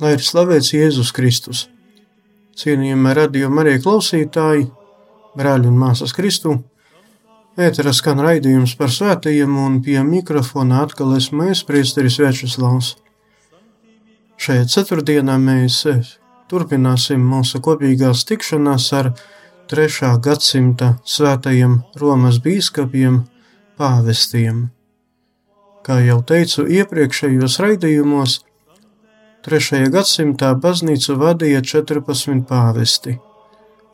Lai ir slavēts Jēzus Kristus. Cienījamie radījuma arī klausītāji, brāļi un māsas Kristu. Ētera skan raidījums par svētajiem un pie mikrofona atkal esmu es, priesteris Večeslavs. Šajā ceturtdienā mēs turpināsim mūsu kopīgās tikšanās ar 3. gadsimta svētajiem Romas bīskapiem, pāvestiem. Kā jau teicu iepriekšējos raidījumos, 3. gadsimtā baznīcu vadīja 14 pāvesti,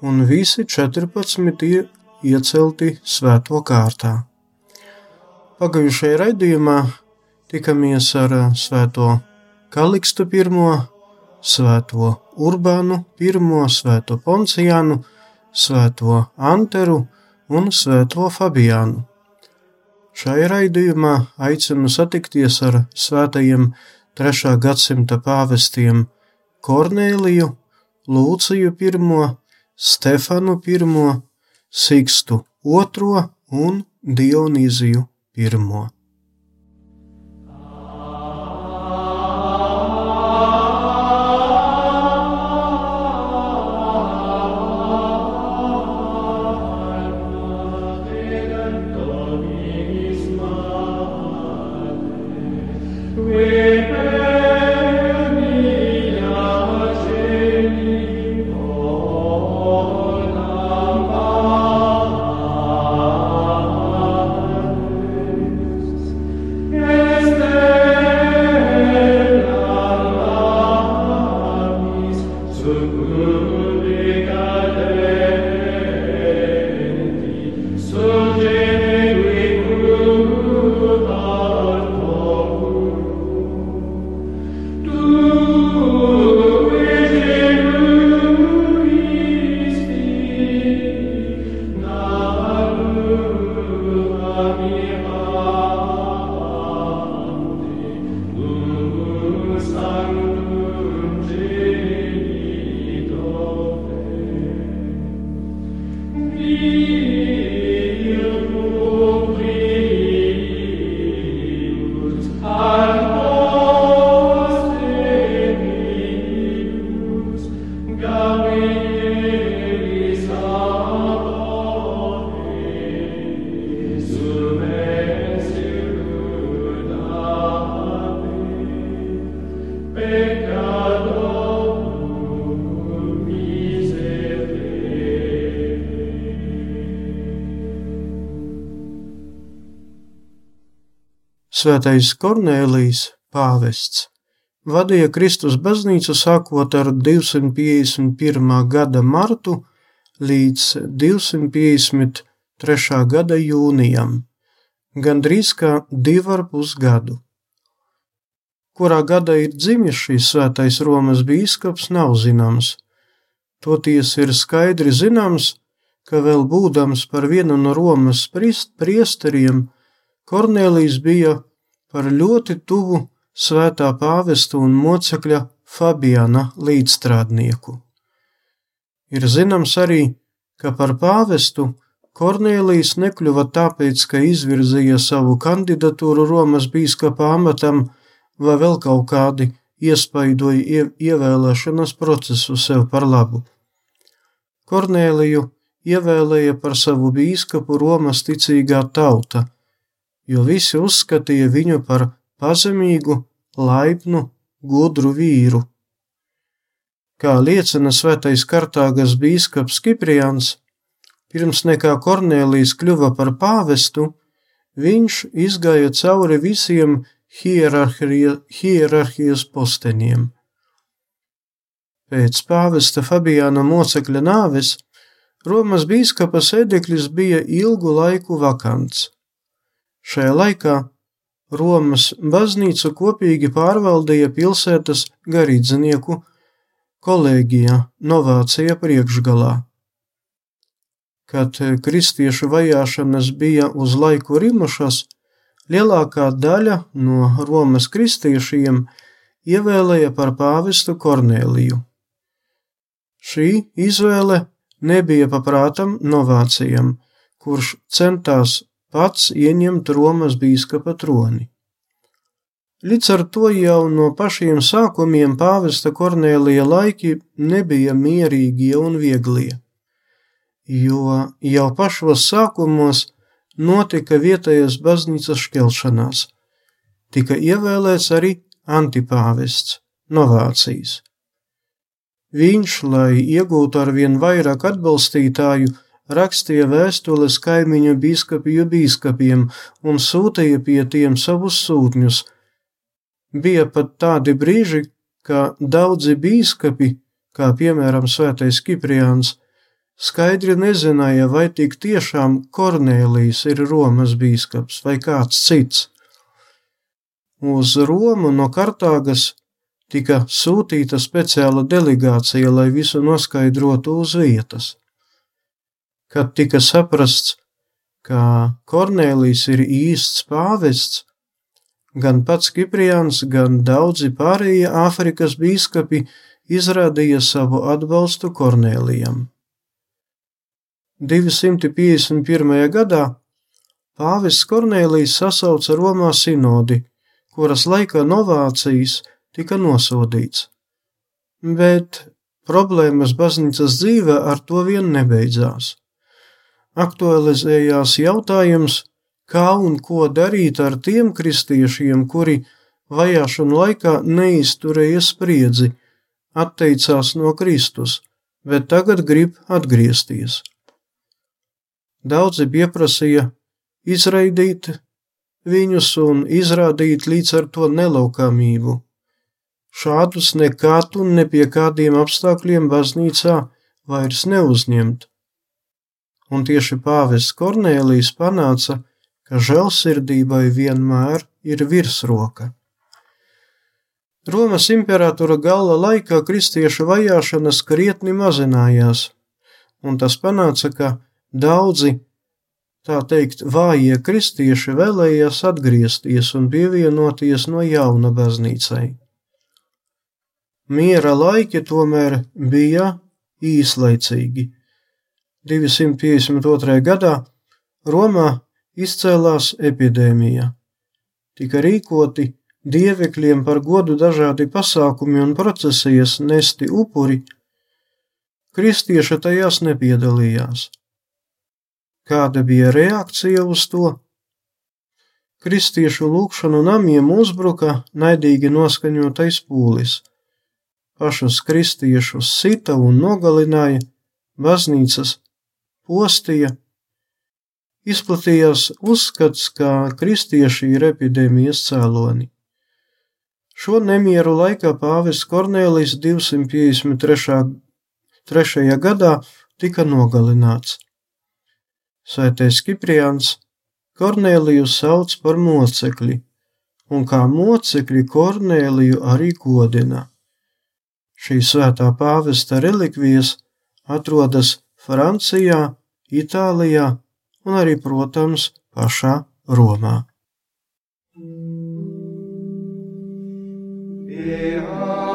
un visi 14 ir iecelti svēto kārtā. Pagājušajā raidījumā tikamies ar svēto Kalikstu I, svēto Urbānu I, svēto Poncijānu, svēto Anteru un svēto Fabiānu. Šajā raidījumā aicinu satikties ar svētajiem 3. gadsimta pāvestiem Kornēliju, Lūciju I, Stefanu I, Sikstu II un Dionīziju I. Svētais Kornēlijs, pāvests, vadīja Kristus baznīcu sākot ar 251. gada martu līdz 253. gada jūnijam, gandrīz kā divu ar pus gadu. Kurā gadā ir dzimis šīs svētais Romas bīskaps, nav zināms. Toties ir skaidri zināms, ka vēl būdams par vienu no Romas priesteriem, Kornēlijs bija par ļoti tuvu svētā pāvesta un mocekļa Fabiana līdzstrādnieku. Ir zināms arī, ka par pāvestu Kornēlijs nekļuva tāpēc, ka izvirzīja savu kandidatūru Romas bīskapa amatam vai vēl kaut kādi iespaidoja ievēlēšanas procesu sev par labu. Kornēliju ievēlēja par savu bīskapu Romas ticīgā tauta – jo visi uzskatīja viņu par pazemīgu, laipnu, gudru vīru. kā liecina svētais Kartāgas bīskaps Kiprians, pirms nekā Kornēlijs kļuva par pāvestu, viņš izgāja cauri visiem hierarhijas posteņiem. Pēc pāvesta Fabiāna mocekļa nāves Romas bīskapa sēdeklis bija ilgu laiku vakants. Šajā laikā Romas baznīcu kopīgi pārvaldīja pilsētas garīdznieku kolēģija Novācija priekšgalā. Kad kristiešu vajāšanas bija uz laiku rimušas, lielākā daļa no Romas kristiešiem ievēlēja par pāvestu Kornēliju. Šī izvēle nebija paprātam Novācijam, kurš centās pats ieņemt Romas bīskapa troni. Līdz ar to jau no pašiem sākumiem pāvesta Kornēlija laiki nebija mierīgie un vieglie, jo jau pašos sākumos notika vietējās baznīcas šķelšanās, tika ievēlēts arī antipāvests Novācijas. Viņš, lai iegūtu ar vien vairāk atbalstītāju, rakstīja vēstules kaimiņu biskupiju biskupiem un sūtīja pie tiem savus sūtņus. Bija pat tādi brīži, ka daudzi biskupi, kā piemēram Svētais Kipriāns, skaidri nezināja, vai tik tiešām Kornēlijs ir Romas biskups vai kāds cits. Uz Romu no Kartāgas tika sūtīta speciāla delegācija, lai visu noskaidrotu uz vietas kad tika saprasts, ka Kornēlijs ir īsts pāvests, gan pats Kipriāns, gan daudzi pārējie Āfrikas bīskapi izrādīja savu atbalstu Kornēlijam. 251. gadā pāvests Kornēlijs sasauca Romā sinodi, kuras laikā novācijas tika nosodīts. Bet problēmas baznīcas dzīve ar to vien nebeidzās aktualizējās jautājums, kā un ko darīt ar tiem kristiešiem, kuri vajāšanu laikā neizturēja spriedzi, atteicās no Kristus, bet tagad grib atgriezties. Daudzi pieprasīja izraidīt viņus un izrādīt līdz ar to nelaukāmību. Šādus nekādu un ne pie kādiem apstākļiem baznīcā vairs neuzņemt un tieši pāvests Kornēlijs panāca, ka žēlsirdībai vienmēr ir virsroka. Romas imperatora gala laikā kristiešu vajāšanas krietni mazinājās, un tas panāca, ka daudzi, tā teikt, vājie kristieši vēlējās atgriezties un pievienoties no jauna baznīcai. Miera laiki tomēr bija īslaicīgi 252. gadā Romā izcēlās epidēmija. Tika rīkoti dievekļiem par godu dažādi pasākumi un procesijas nesti upuri, kristieši tajās nepiedalījās. Kāda bija reakcija uz to? Kristiešu lūkšanu namiem uzbruka naidīgi noskaņotais pūlis. Pašus kristiešus sita un nogalināja, baznīcas postīja, izplatījās uzskats, ka kristieši ir epidēmijas cēloni. Šo nemieru laikā pāvis Kornēlijs 253. gadā tika nogalināts. Svētais Kipriāns Kornēliju sauc par mocekli, un kā mocekļi Kornēliju arī godina. Šī svētā pāvesta relikvijas atrodas Francijā, Itālijā un arī, protams, pašā Romā. Yeah.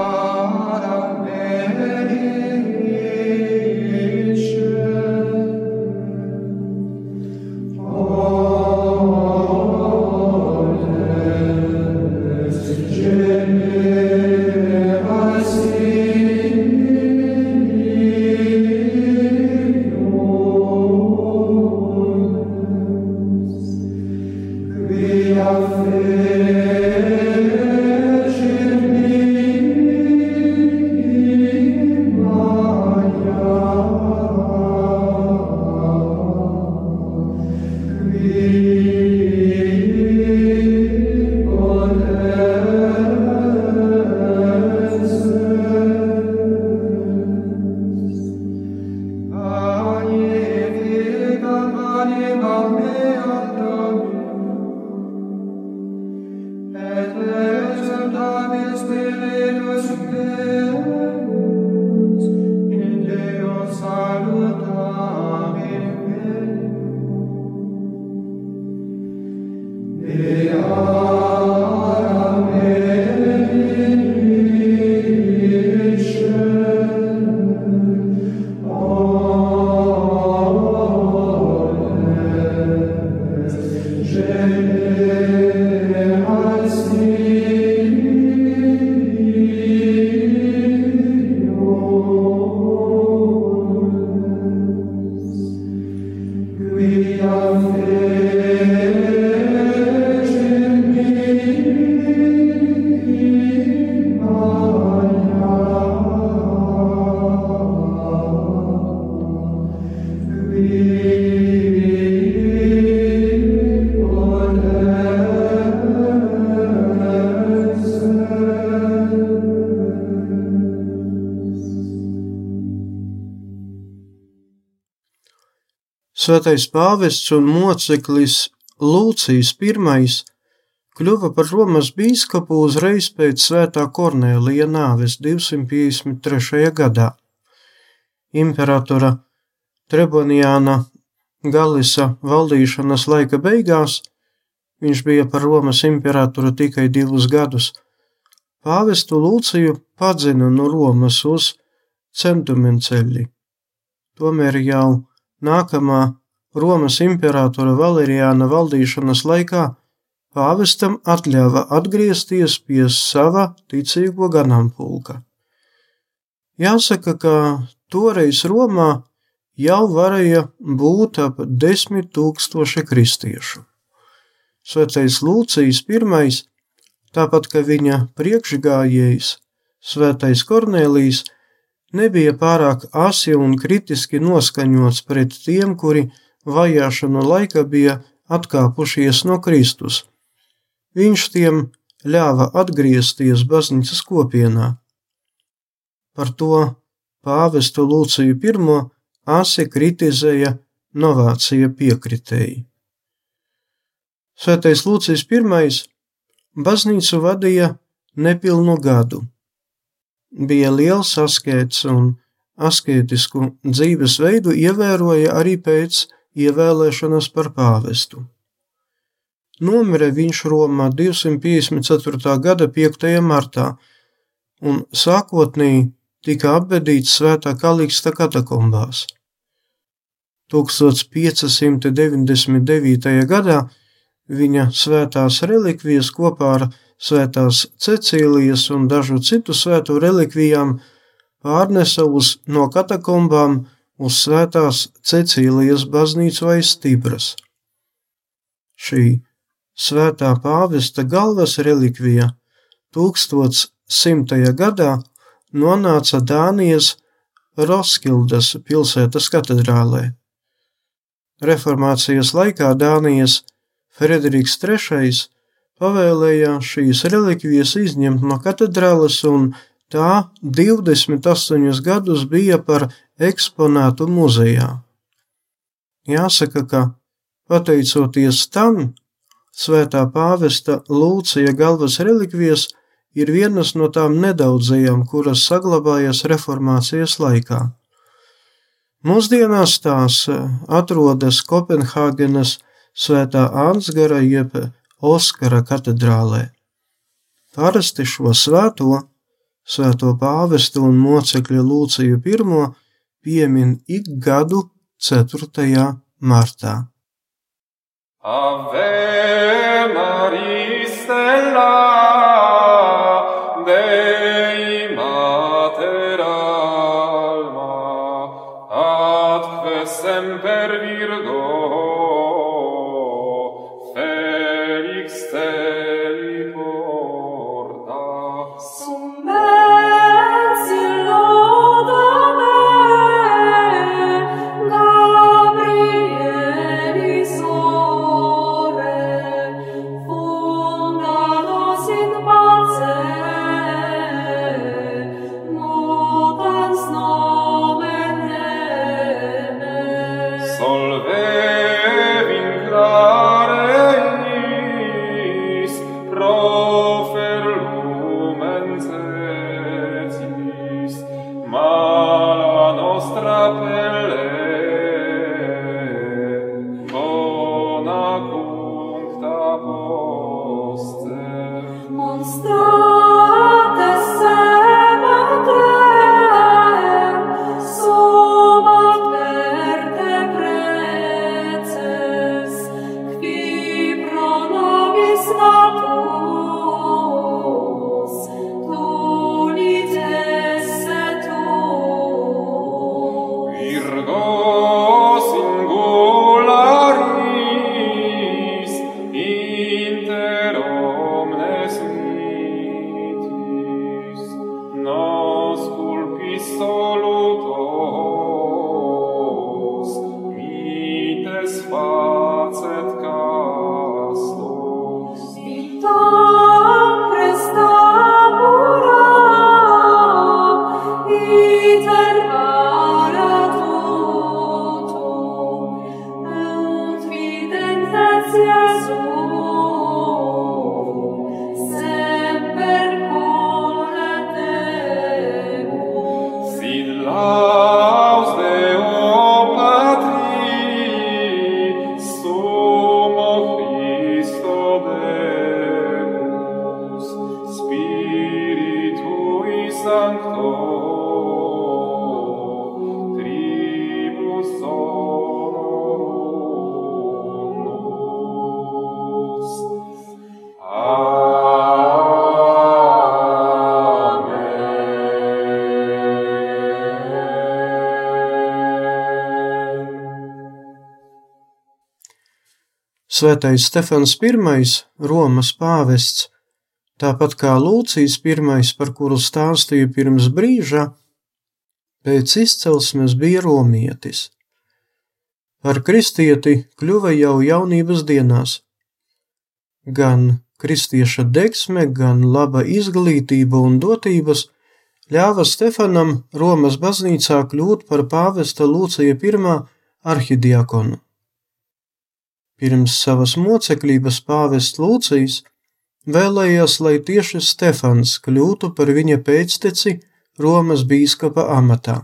et et et Svētais pāvests un moceklis Lūcijas I kļuva par Romas bīskapu uzreiz pēc svētā Kornēlija nāves 253. gadā. Imperatora Treboniāna Galisa valdīšanas laika beigās viņš bija par Romas imperatoru tikai divus gadus. Pāvestu Lūciju padzina no Romas uz centumenceļi. Tomēr jau nākamā Romas imperatora Valeriāna valdīšanas laikā pāvestam atļāva atgriezties pie sava ticīgo ganāmpulka. Jāsaka, ka toreiz Romā jau varēja būt ap desmit tūkstoši kristiešu. Svētais Lūcijas I, tāpat kā viņa priekšgājējs, Svētais Kornēlijs, nebija pārāk asi un kritiski noskaņots pret tiem, kuri vajāšanu laika bija atkāpušies no Kristus. Viņš tiem ļāva atgriezties baznīcas kopienā. Par to pāvestu Lūciju I asi kritizēja novācija piekritēji. Svētais Lūcijas I baznīcu vadīja nepilnu gadu. Bija liels askēts un askētisku dzīvesveidu ievēroja arī pēc ievēlēšanas par pāvestu. Nomira viņš Romā 254. gada 5. martā un sākotnēji tika apbedīts Svētā Kaliksta katakombās. 1599. gadā viņa svētās relikvijas kopā ar svētās Cecīlijas un dažu citu svētu relikvijām pārnesa uz no katakombām uz svētās Cecīlijas baznīcu aiz Stibras. Šī svētā pāvesta galvas relikvija 1100. gadā nonāca Dānijas Roskildas pilsētas katedrālē. Reformācijas laikā Dānijas Frederiks III pavēlēja šīs relikvijas izņemt no katedrāles un tā 28 gadus bija par eksponātu muzejā. Jāsaka, ka pateicoties tam, svētā pāvesta Lūcija galvas relikvijas ir vienas no tām nedaudzajām, kuras saglabājas reformācijas laikā. Mūsdienās tās atrodas Kopenhāgenes svētā Ansgara jeb Oskara katedrālē. Parasti šo svēto Svēto pāvestu un mocekļa Lūciju I piemin ik gadu 4. martā. Ave Maria Stella Dei Svētais Stefans I, Romas pāvests, tāpat kā Lūcijas I, par kuru stāstīju pirms brīža, pēc izcelsmes bija romietis. Par kristieti kļuva jau jaunības dienās. Gan kristieša deksme, gan laba izglītība un dotības ļāva Stefanam Romas baznīcā kļūt par pāvesta Lūcija I arhidiakonu. Pirms savas mocekļības pāvests Lūcijas vēlējās, lai tieši Stefans kļūtu par viņa pēcteci Romas bīskapa amatā.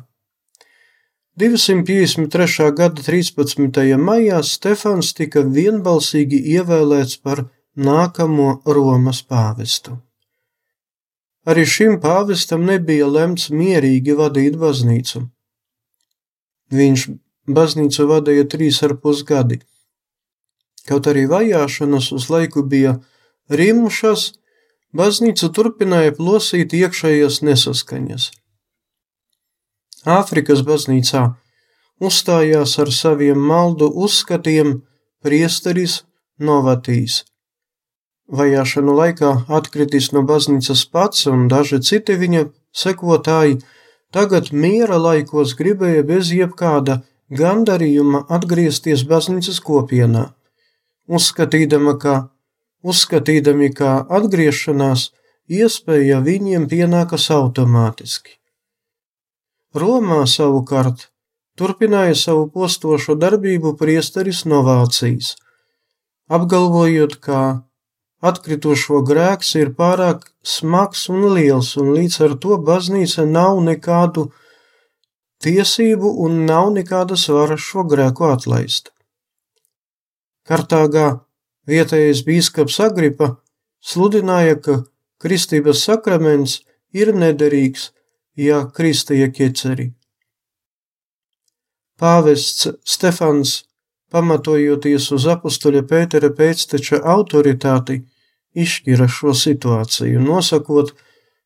253. gada 13. maijā Stefans tika vienbalsīgi ievēlēts par nākamo Romas pāvestu. Arī šim pāvestam nebija lemts mierīgi vadīt baznīcu. Viņš baznīcu vadīja trīs ar pus gadi Kaut arī vajāšanas uz laiku bija rimušas, baznīca turpināja plosīt iekšējas nesaskaņas. Āfrikas baznīcā uzstājās ar saviem maldu uzskatiem priesteris Novatīs. Vajāšanu laikā atkritis no baznīcas pats un daži citi viņa sekotāji, tagad miera laikos gribēja bez jebkāda gandarījuma atgriezties baznīcas kopienā uzskatīdama, ka, uzskatīdami, ka atgriešanās iespēja viņiem pienākas automātiski. Romā savukārt turpināja savu postošo darbību priesteris no Vācijas, apgalvojot, ka atkritušo grēks ir pārāk smags un liels, un līdz ar to baznīca nav nekādu tiesību un nav nekādas varas šo grēku atlaist. Kartāgā vietējais bīskaps Agripa sludināja, ka kristības sakraments ir nederīgs, ja kristīja ķeceri. Pāvests Stefans, pamatojoties uz apustuļa Pētera pēcteča autoritāti, izšķira šo situāciju, nosakot,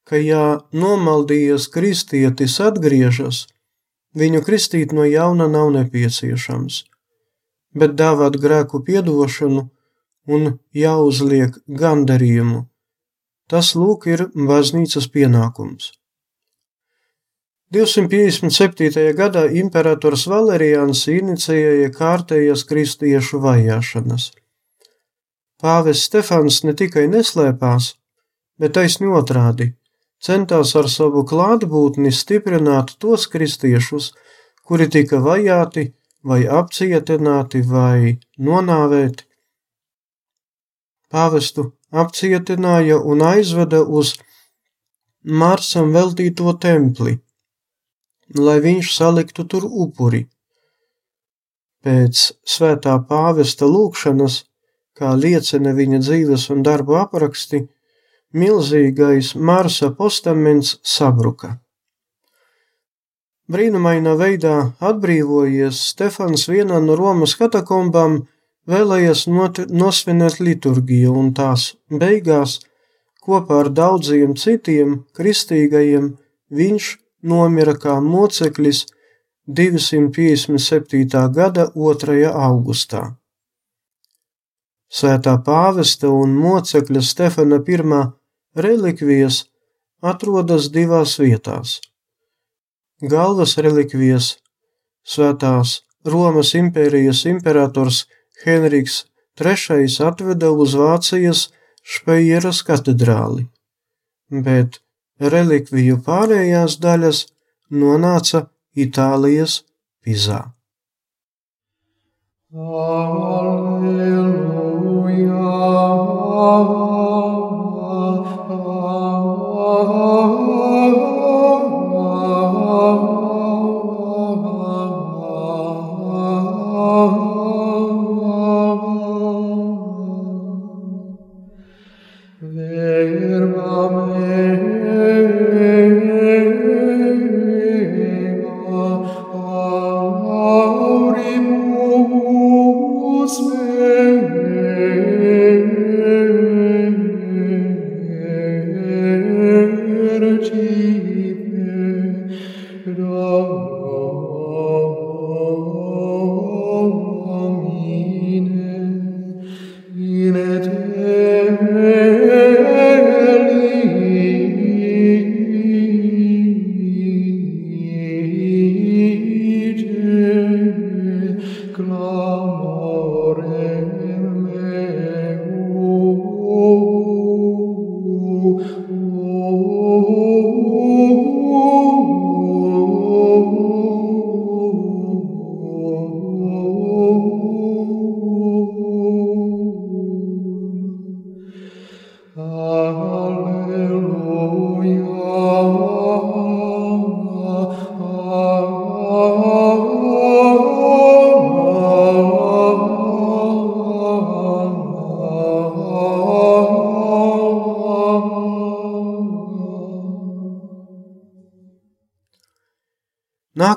ka, ja nomaldījies kristietis atgriežas, viņu kristīt no jauna nav nepieciešams bet dāvāt grēku piedošanu un jāuzliek gandarījumu. Tas lūk ir baznīcas pienākums. 257. gadā imperators Valerians inicijēja kārtējas kristiešu vajāšanas. Pāvis Stefans ne tikai neslēpās, bet taisni otrādi centās ar savu klātbūtni stiprināt tos kristiešus, kuri tika vajāti vai apcietināti vai nonāvēti. Pāvestu apcietināja un aizveda uz Marsam veltīto templi, lai viņš saliktu tur upuri. Pēc svētā pāvesta lūkšanas, kā liecina viņa dzīves un darbu apraksti, milzīgais Marsa postaments sabruka. Brīnumainā veidā atbrīvojies Stefans vienā no Romas katakombām, vēlējies nosvinēt liturgiju un tās beigās kopā ar daudziem citiem kristīgajiem viņš nomira kā moceklis 257. gada 2. augustā. Svētā pāvesta un mocekļa Stefana I relikvijas atrodas divās vietās galvas relikvijas svētās Romas impērijas imperators Henriks III atveda uz Vācijas Špejeras katedrāli, bet relikviju pārējās daļas nonāca Itālijas Pizā. Alleluja.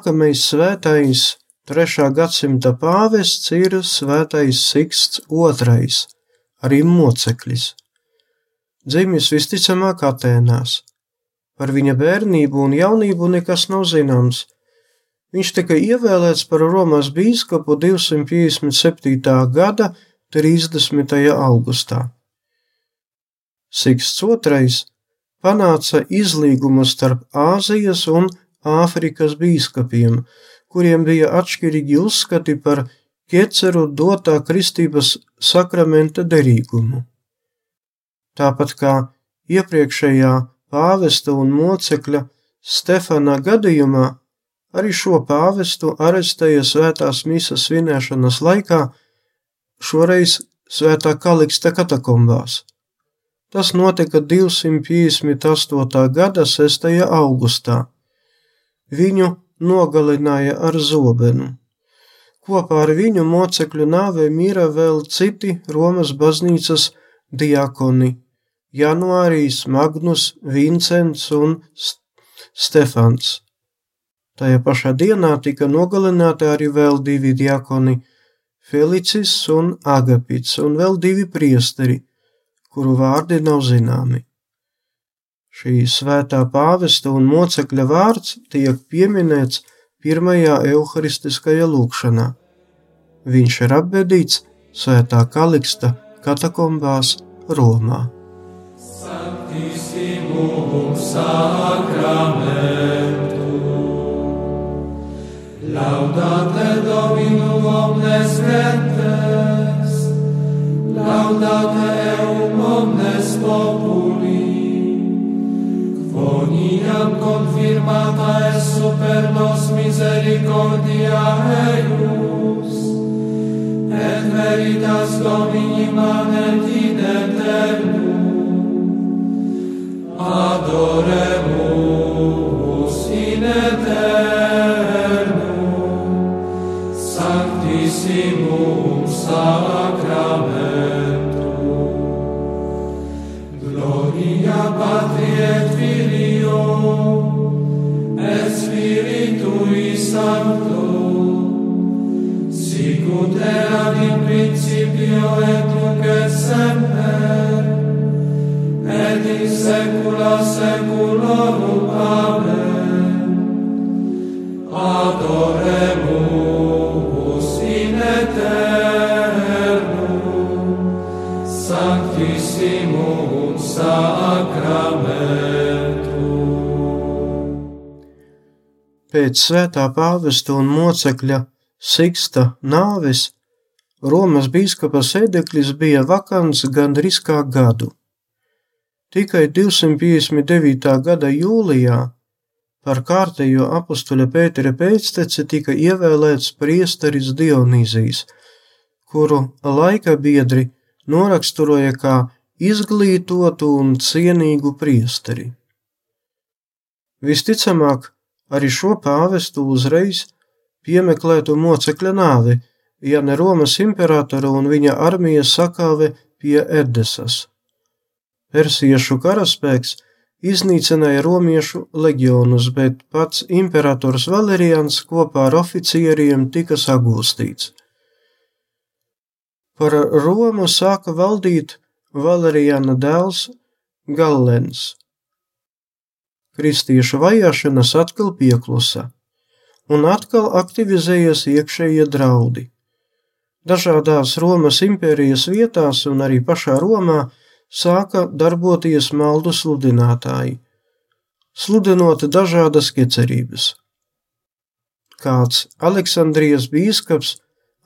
Nākamais svētais, 3. gadsimta pāvests ir svētais Siksts II, arī moceklis. Dzimis visticamāk Atēnās. Par viņa bērnību un jaunību nekas nav zināms. Viņš tika ievēlēts par Romas bīskapu 257. gada 30. augustā. Siksts II panāca izlīgumu starp Āzijas un Āfrikas bīskapiem, kuriem bija atšķirīgi uzskati par ķeceru dotā kristības sakramenta derīgumu. Tāpat kā iepriekšējā pāvesta un mocekļa Stefana gadījumā, arī šo pāvestu arestēja svētās misas svinēšanas laikā, šoreiz svētā Kaliksta katakombās. Tas notika 258. gada 6. augustā Viņu nogalināja ar zobenu. Kopā ar viņu mocekļu nāvē mira vēl citi Romas baznīcas diakoni - Januārijs, Magnus, Vincents un Stefans. Tajā pašā dienā tika nogalināti arī vēl divi diakoni - Felicis un Agapits, un vēl divi priesteri, kuru vārdi nav zināmi. Šī svētā pāvesta un mocekļa vārds tiek pieminēts pirmajā evaharistiskajā lūkšanā. Viņš ir apbedīts Svētā Kaliksta katakombās Romā. Laudate Dominum omnes gentes Laudate eum omnes populi Oniam confirmata es super nos misericordia eius, et veritas Domini manet in eternum. Adoremus in eternum, sanctissimum sacramentum. Gloria Patri, Sancto, sic ut erat in principio et nunc et semper, et in saecula saeculorum. Amen. Adoremus. Pēc svētā pāvesta un mocekļa Siksta nāves Romas biskupa sēdeklis bija vakants gandrīz kā gadu. Tikai 259. gada jūlijā par kārtējo apustuļa Pētera pēcteci tika ievēlēts priesteris Dionīzijas, kuru laika biedri noraksturoja kā izglītotu un cienīgu priesteri. Visticamāk, arī šo pāvestu uzreiz piemeklētu mocekļa nāvi, ja ne Romas imperatora un viņa armijas sakāve pie Edesas. Persiešu karaspēks iznīcināja romiešu leģionus, bet pats imperators Valerians kopā ar oficieriem tika sagūstīts. Par Romu sāka valdīt Valeriana dēls Gallens kristiešu vajāšanas atkal pieklusa, un atkal aktivizējas iekšējie draudi. Dažādās Romas impērijas vietās un arī pašā Romā sāka darboties maldu sludinātāji, sludinot dažādas iecerības. Kāds Aleksandrijas bīskaps,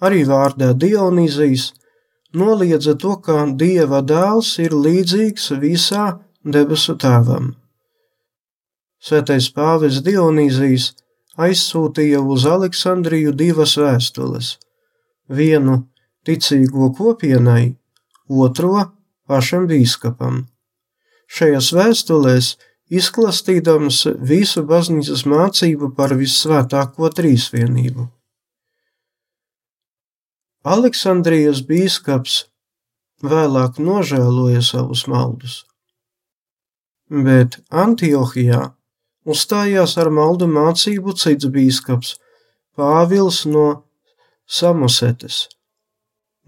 arī vārdā Dionīzijas, noliedza to, ka Dieva dēls ir līdzīgs visā debesu tēvam. Svētais pāvis Dionīzijas aizsūtīja uz Aleksandriju divas vēstules - vienu ticīgo kopienai, otro pašam bīskapam. Šajās vēstulēs izklāstīdams visu baznīcas mācību par vissvētāko trīsvienību. Aleksandrijas bīskaps vēlāk nožēloja savus maldus, bet Antiohijā Uzstājās ar maldu mācību cits bīskaps Pāvils no Samosetes.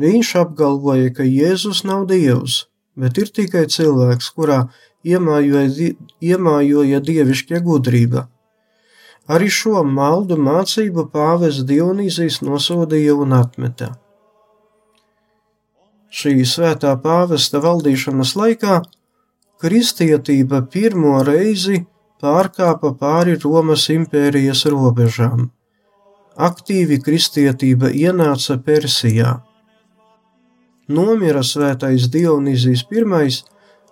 Viņš apgalvoja, ka Jēzus nav dievs, bet ir tikai cilvēks, kurā iemājoja, iemājoja dievišķa gudrība. Arī šo maldu mācību pāvests Dionīzijas nosodīja un atmeta. Šī svētā pāvesta valdīšanas laikā kristietība pirmo reizi pārkāpa pāri Romas impērijas robežām. Aktīvi kristietība ienāca Persijā. Nomira svētais Dionīzijas I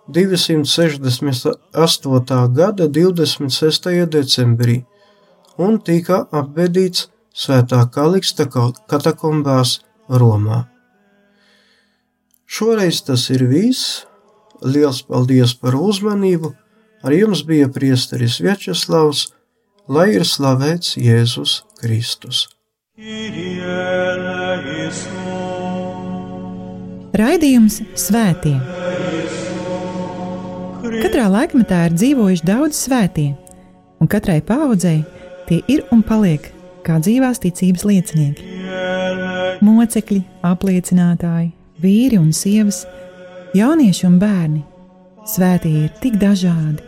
268. gada 26. decembrī un tika apbedīts Svētā Kaliksta katakombās Romā. Šoreiz tas ir viss. Liels paldies par uzmanību! Ar jums bija priesteris Vjačeslavs, lai ir slavēts Jēzus Kristus. Raidījums Svētie. Katrā laikmetā ir dzīvojuši daudz svētie, un katrai paudzei tie ir un paliek kā dzīvās ticības liecinieki. Mocekļi, apliecinātāji, vīri un sievas, jaunieši un bērni. Svētie ir tik dažādi,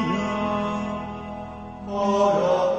Ora.